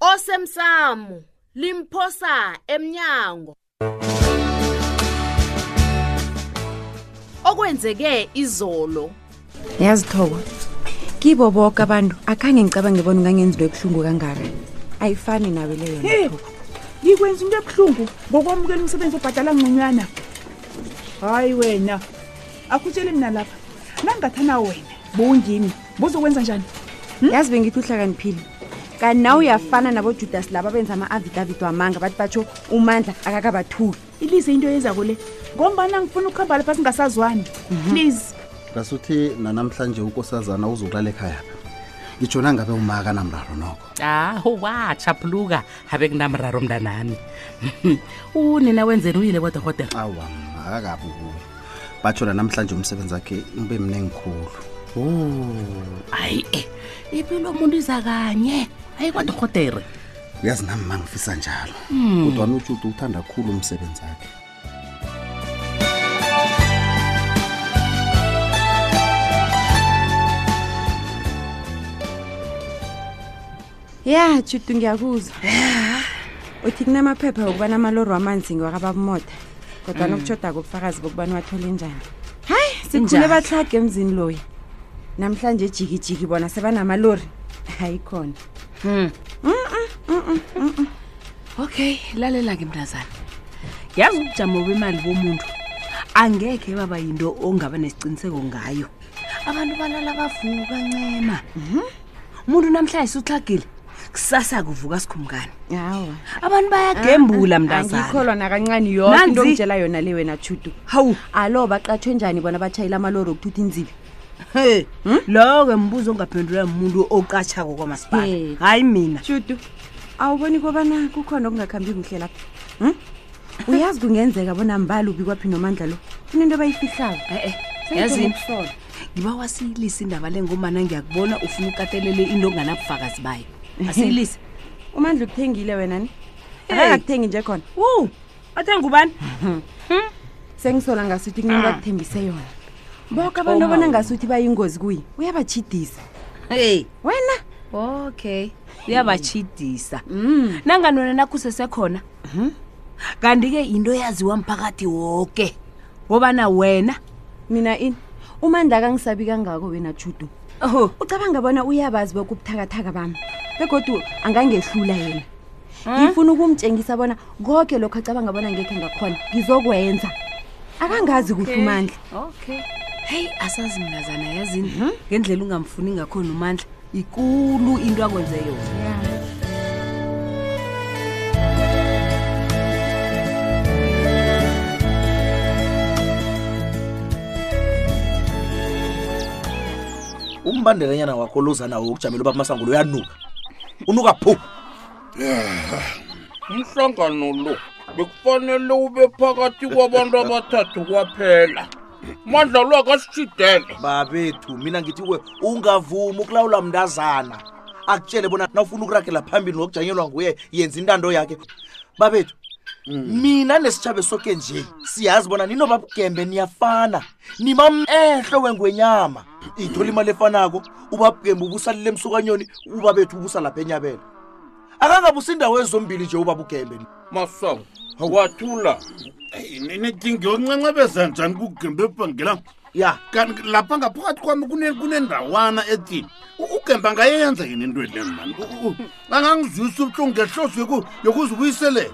osemsamo limphosa emnyango okwenzeke izolo ngiyazithoba kibo boke abantu akhange ngicabange bona ungangenza into ebuhlungu kangaka ayifani nawe leyo ngikwenza into ebuhlungu ngokwamukela umsebenzi obhadala ngconywana hayi wena akhutshele mina lapha nangingathana wena bowungimi buzokwenza njani hmm? yazi bengithi uhlakaniphile kanti nawe uyafana nabojudasi laba benza ama-avidavid wamanga bathi batsho umandla akakabathuki ilise into yenzako le ngombana ngifuna ukuhamba lapha singasazwani mhm. please ngasuthi nanamhlanje ukosazana uzokulala ekhaya ngitsho nangabe umaka namraro noko aho ah, wachaphuluka habe kunamraro mntanami unina wenzeni uyile kodwa hotel awa akakabukuyo batsho nanamhlanje umsebenzi wakhe ube mningi khulu hayi eh, impilo umuntu iza kanye hayi kwadorhotere uyazi nami mangifisa njalo hmm. kodwa notshuti uthanda khulu umsebenzi wakhe ya judu ngiyakuzwa uthi kunamaphepha wokubana amaloro wamanzi ngiwakababumota kodwa mm. nokutshodako ubufakazi bokubana wathole njani hayi sikhule batlhage emzini loyi namhlanje ejikijiki bona sebanamalori hayi khona hmm. okay lalela-ke mntazana yazi ubujamo bemali bomuntu angekhe baba yinto ongaba nesiqiniseko ngayo abantu balala bavuka ncema mhm. umuntu namhlanje suxhagile kusasa kuvuka sikhumkani hawa abantu bayagembula Ah, mntazana angikholwa nakancane yoke Nanzi. into ongitshela yona le wena tshudu hawu alo baqathwe njani bona batshayela amalori okuthutha inzibi he lowo-ke mbuzo ongaphendulwa muntu oqatshako kwamasipala Hey. hayi mina tshudu awuboni kobana kukhona okungakhambi kuhle lapha hm? uyazi kungenzeka bona mbali ubikwaphi nomandla lo kunento abayifihlako e-e Sengithoma yazini ukusola. ngiba wasiyilisa indaba le ngomana ngiyakubona ufuna ukatelele into onganabufakazi bayo asiyilise umandla ukuthengile wena ni akakuthengi nje khona wu athenga ubani hmm? sengisola ngasuthi kunento akuthembise ah. yona boke abantu abona ngasuthi bayingozi kuye uyabachidisa hey wena okay uyabachidisa mm. nanganona nakhusesekhona hmm? kanti-ke yinto yaziwa mphakathi woke ngobana wena mina ini umandla kangisabi kangako wena judu oho ucabanga bona uyabazi boke ubuthakathaka bami begodu angangehlula yena ngifuna ukumtshengisa bona konke lokho acabanga bona ngekhe ngakhona ngizokwenza akangazi kuhle umandla okay heyi asazi mntazana yazini ngendlela ungamfuni ngakhona umandla ikulu into akwenze yona umbandelanyana wakho loza nawo ukujamela uba masangulo uyanuka unuka phu umhlangano lo bekufanele ube phakathi kwabantu abathathu kwaphela mandla lo akasitshidele babethu mina ngithi kuwe ungavumi ukulawula mntazana akutshele bona nawufuna ukuragela phambili nokujanyelwa nguye yenza intando yakhe babethu Mm. mina nesitshaba soke nje siyazi bona ninobabugembe niyafana nimamehlo wengwenyama ithola imali efanako ubabugembe ubusalile emsukanyoni ubabethu ubusa lapha enyabela akangabusi indawo ezizombili nje ubaba ugembe masango wathula ninekinga yoncencebeza njani kugembe ebhangela ya kanti lapha ngaphakathi kwami kune- kunendawana ethi u- ugembe angayenza yini into le mani U- u- angangizwisa ubuhlungu ngehloso yoku- yokuzibuyiselela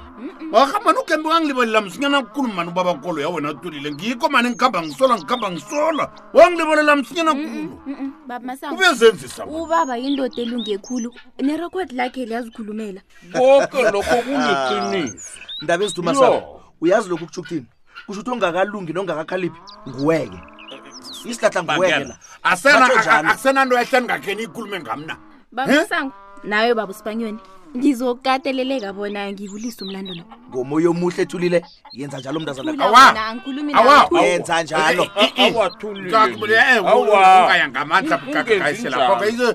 waha mani ugembe wangilibalela msinyana kulu mani ubaba kolo ya wena tulile ngikho mani ngikhamba ngisola ngikhamba ngisola wangilibalela msinyana kulu baba masango ubezenzisa mani. ubaba yindoda elungekhulu nerekhodi lakhe liyazikhulumela konke lokho kuneqiniso ndaba eziduma Yo. sabo uyazi lokhu kutsho ukuthini kusho ukuthi ongakalungi nongakakhaliphi nguweke isihlahla nguweke Bangela. la Asena- Batjho a- a- njalo. akusenanto ehle ningakheni ikulume ngami na babusango nawe babu sibanyoni ngizokukateleleka bona ngikulise umlando lo ngomoya omuhle ethulile yenza njalo mntazana Thula Awa. wena, angikhulumi Awa. nawe, thula. yenza njalo Awathulile. Ngakubulea, eh, Awa. ungaya ngamandla Ungenzi bukakakayisela njalo. phoke izo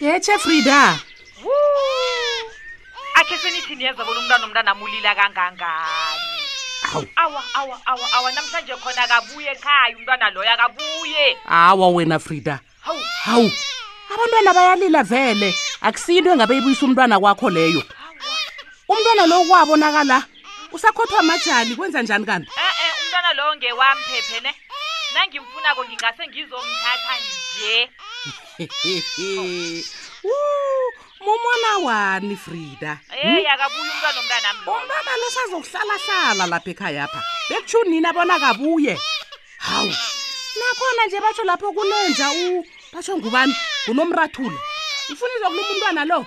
yetshe frida akhe senithi niyeza bona umntwana omntana amulila kangangani Awu. awa awa awa awa namhlanje khona akabuye ekhaya umntwana loyo akabuye hawa wena frida hawu hawu abantwana bayalila vele akusiyo into engabe ibuyisa umntwana kwakho leyo umntwana lo kwabonakala usakhothwa majani kwenza njani kanti e-e umntwana lowo ngewami phephe ne nangimfunako ngingase ngizomthatha nje mumona wani frida eyi hmm? akabuye umntwana omntanami umntwana losazokuhlalahlala lapha ekhaya pha bekutshuu nina bona kabuye hawu nakhona nje batsho lapho kunenja u batsho ngubani ngunomrathula ufuna izokuluma umntwana lo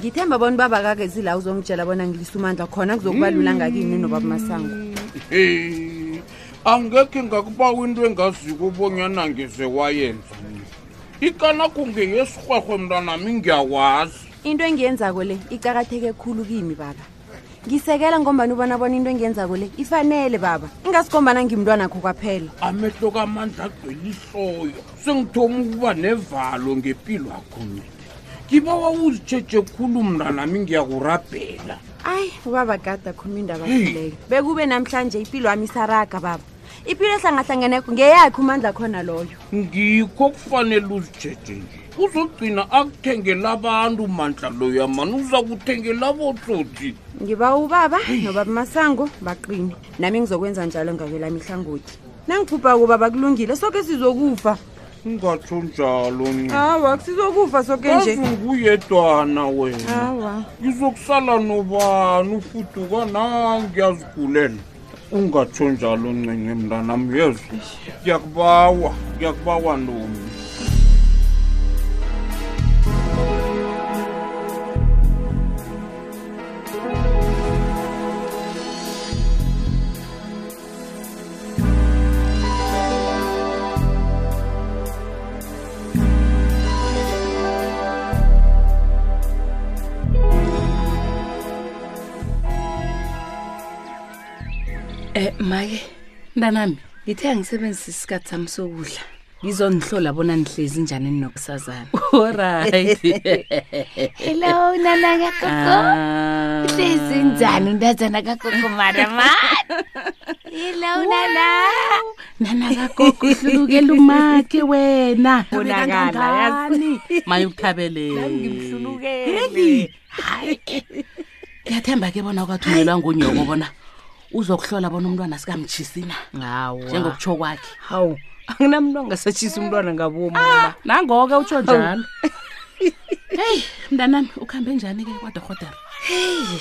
ngithemba bona ubaba kake zila uzongitshela bona ngilisumandla khona kuzokuba lula ngakini nobaba masango angekhe ngakubawa into engaziko ubonyana ngize wayenza ikana kungeyesirhwehwe mntwanami ngiyawazi into engiyenzako le icakatheke khulu kimi baba ngisekela ngombani ubona bona into engiyenzako le ifanele baba ingasikombana ngimntwana kho kwaphela amehlo kamandla agcwele ihloyo sengithoma ukuba nevalo ngempilo akho mina ngibawa uzitshetshe khulu mntanami ngiyakurabhela ayi ubaba gada khuluma indaba leyo bekube namhlanje impilo wami isaraga baba impilo ehlangahlangeneko ngeyakhe umandla khona loyo ngikho kufanele uzitshetshe nje uzogcina akuthengela abantu mandla loya mani uza kuthengela botsotsi ngiba ubaba nobaba masango baqine nami ngizokwenza njalo ngabelami ihlangothi nangiphupha ukuba bakulungile soke sizokufa ungatsho njalo awa kusizokufa soke nje nguyedwana wena awa ngizokusala nobani ufuduka na ngiyazigulela ungatsho njalo ncinci mntanam yezwa ngiyakubawa ngiyakubawa ntomi Eh make mntanami ngithe angisebenzisa isikhathi sami sokudla ngizonihlola bona nihlezi njani ninokusazana orit hello nana kagogo ah. hlezi njani untazana kagogo marama hello nana nana kagogo uhlulukela umakhe wena bonakala yazi maye ukuthabeleni hayi ngiyathemba ke bona ukathunyelwa ngunyoko bona uzokuhlola bona umntwana sikamtshisi na hawa njengokutsho kwakhe hawu anginamntu angasatshisa umntwana ngabomi ah, nangoke utsho njalo heyi mntanami ukuhambe njani ke kwadorhotera heyi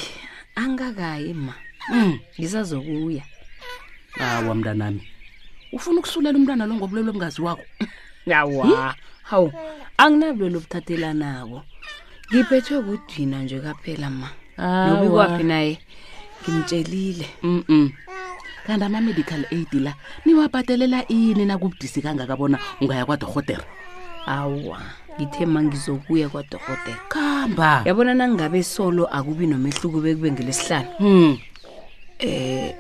angakayi ma mm. ngisazokuya awa mntanami ufuna ukusulela umntwana lo ngobulwelo obungazi wako yawa hawu anginabulwelo obuthathelanawo ngiphethwe kudina nje kaphela ma nobikwaphi naye ngimtshelile mm kanti ama-medical aid la niwabhatelela ini nakubudisi kangaka bona ungaya kwadorhotera awa ngithe ma ngizokuya kwadorhotera khamba yabona nangingabe solo akubi nomehluko bekube ngelesihlanu um hmm. eh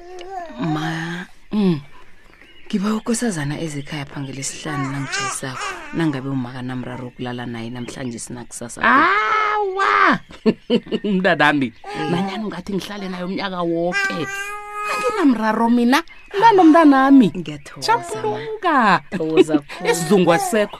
ma um ngiba ukosazana ezekhaya phangela isihlanu nangijayisako nangabe umakanamraro ukulala naye namhlanje sinakusasa awa mntanami nanyani ungathi ngihlale naye umnyaka woke anginamraro mina mntana omntanami ngiyathokoza ma. chapuluka Thokoza khulu. isizungu asekho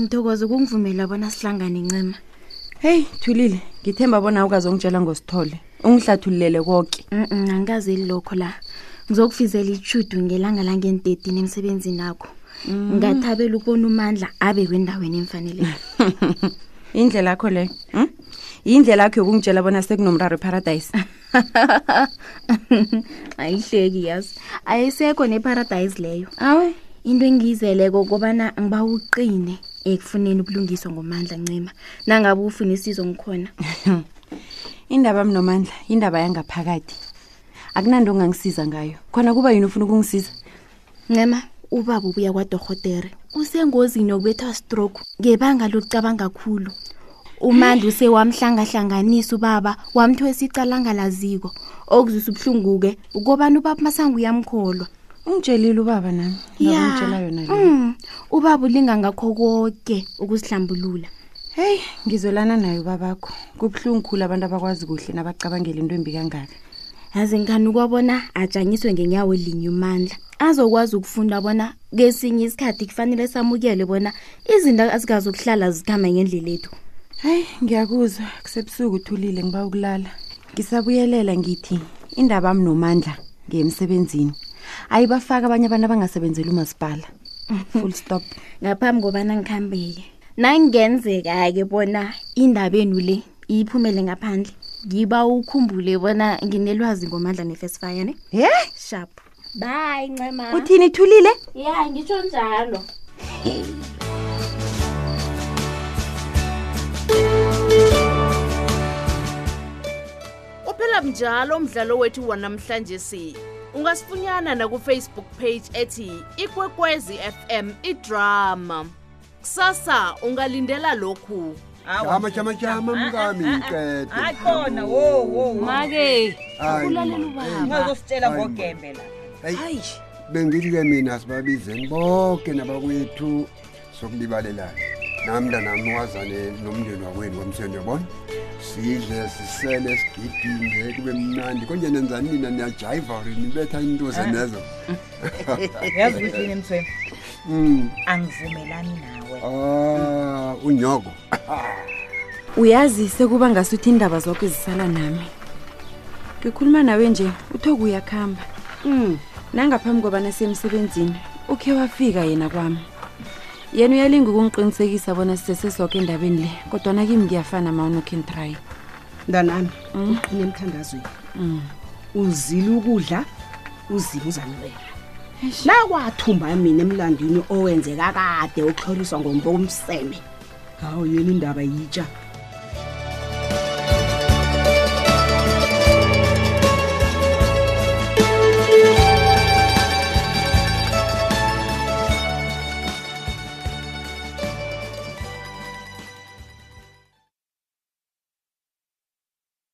ngithokoza ukungivumela bona sihlangane ncema heyi thulile ngithemba bona ukazongitshela ngosithole ungihlathululele koke angikazeli lokho la ngizokufizela ichudu ngelanga langentetini emsebenzini akho mm. ngathabela ukubona umandla abe kwendaweni emfaneleyo indlela yakho leyo hmm? yindlela yakho yokungitshela bona sekunomraro eparadayisi ayihleki yazi ayisekho neparadise leyo awe into engiyizeleko kobana ngiba uqine ekufuneni ubulungiswa ngomandla ncima nangabe ufuna isizo ngikhona indaba mnomandla indaba yangaphakathi akunanto ongangisiza ngayo khona kuba yini ufuna ukungisiza ncema ubaba ubuya kwadorhotere usengozini yokubethwa stroke ngebanga lokucabanga khulu umandi usewamhlangahlanganisa ubaba wamthwesa icalangalaziko okuzisa ubuhlungu-ke ukobana ubaba masango uyamkholwa ungitshelile ubaba nami ngitshela yona le mm, ubaba ulinga ngakho konke ukusihlambulula heyi ngizwelana naye ubabakho kubuhlungu khulu abantu abakwazi kuhle nabacabangela into embi kangaka yaze ngikanukwa bona ajanyiswe ngenyawo linye umandla azokwazi ukufunda bona kesinye isikhathi kufanele samukele bona izinto azikazokuhlala zikhamba ngendlela ethu hayi ngiyakuzwa kusebusuku uthulile ngiba ukulala ngisabuyelela ngithi indaba ami nomandla ngemsebenzini ayibafaki abanye abantu abangasebenzeli umasipala full stop ngaphambi kobana ngikhambeke nangenzeka-ke bona indaba enu le iphumele ngaphandle ngiba ukhumbule bona nginelwazi ngomandla ne-first fire ne ye sharp bayi ncema uthini ithulile ya ngitsho njalo uphela mnjalo umdlalo wethu wanamhlanje si ungasifunyana nakufacebook page ethi ikwekwezi fm idrama kusasa ungalindela lokhu jama jama jama ah, ah, mkami ah, iqede hayi khona wo wo make ulalela ubaba ngazositshela ngogembe la hayi bengithi ke mina sibabizeni bonke nabakwethu sokulibalelana nami mntanami wazane nomndeni wakwenu wamsweni yabona sidle sisele sigidinge kube mnandi konje nenzani nina niyajayiva rini betha iinto zenezo yazi ukuthi yini mthweni Mm. angivumelani nawe Ah, unyoko. uyazi sekuba ngasuthi iindaba zoke zisala nami ngikhuluma nawe nje uthoku uyakuhamba Mm. nangaphambi kobana semsebenzini ukhe wafika yena kwami yena uyalinga ukungiqinisekisa bona sisese soke endabeni le kodwana kimi ngiyafana ma unokintry mntanami uqine emthandazweni uzile ukudla uzimu uzamlwela nakwathumba mina emlandwini owenzeka kade otlhoriswa ngombo umseme hawu yena indaba yitsha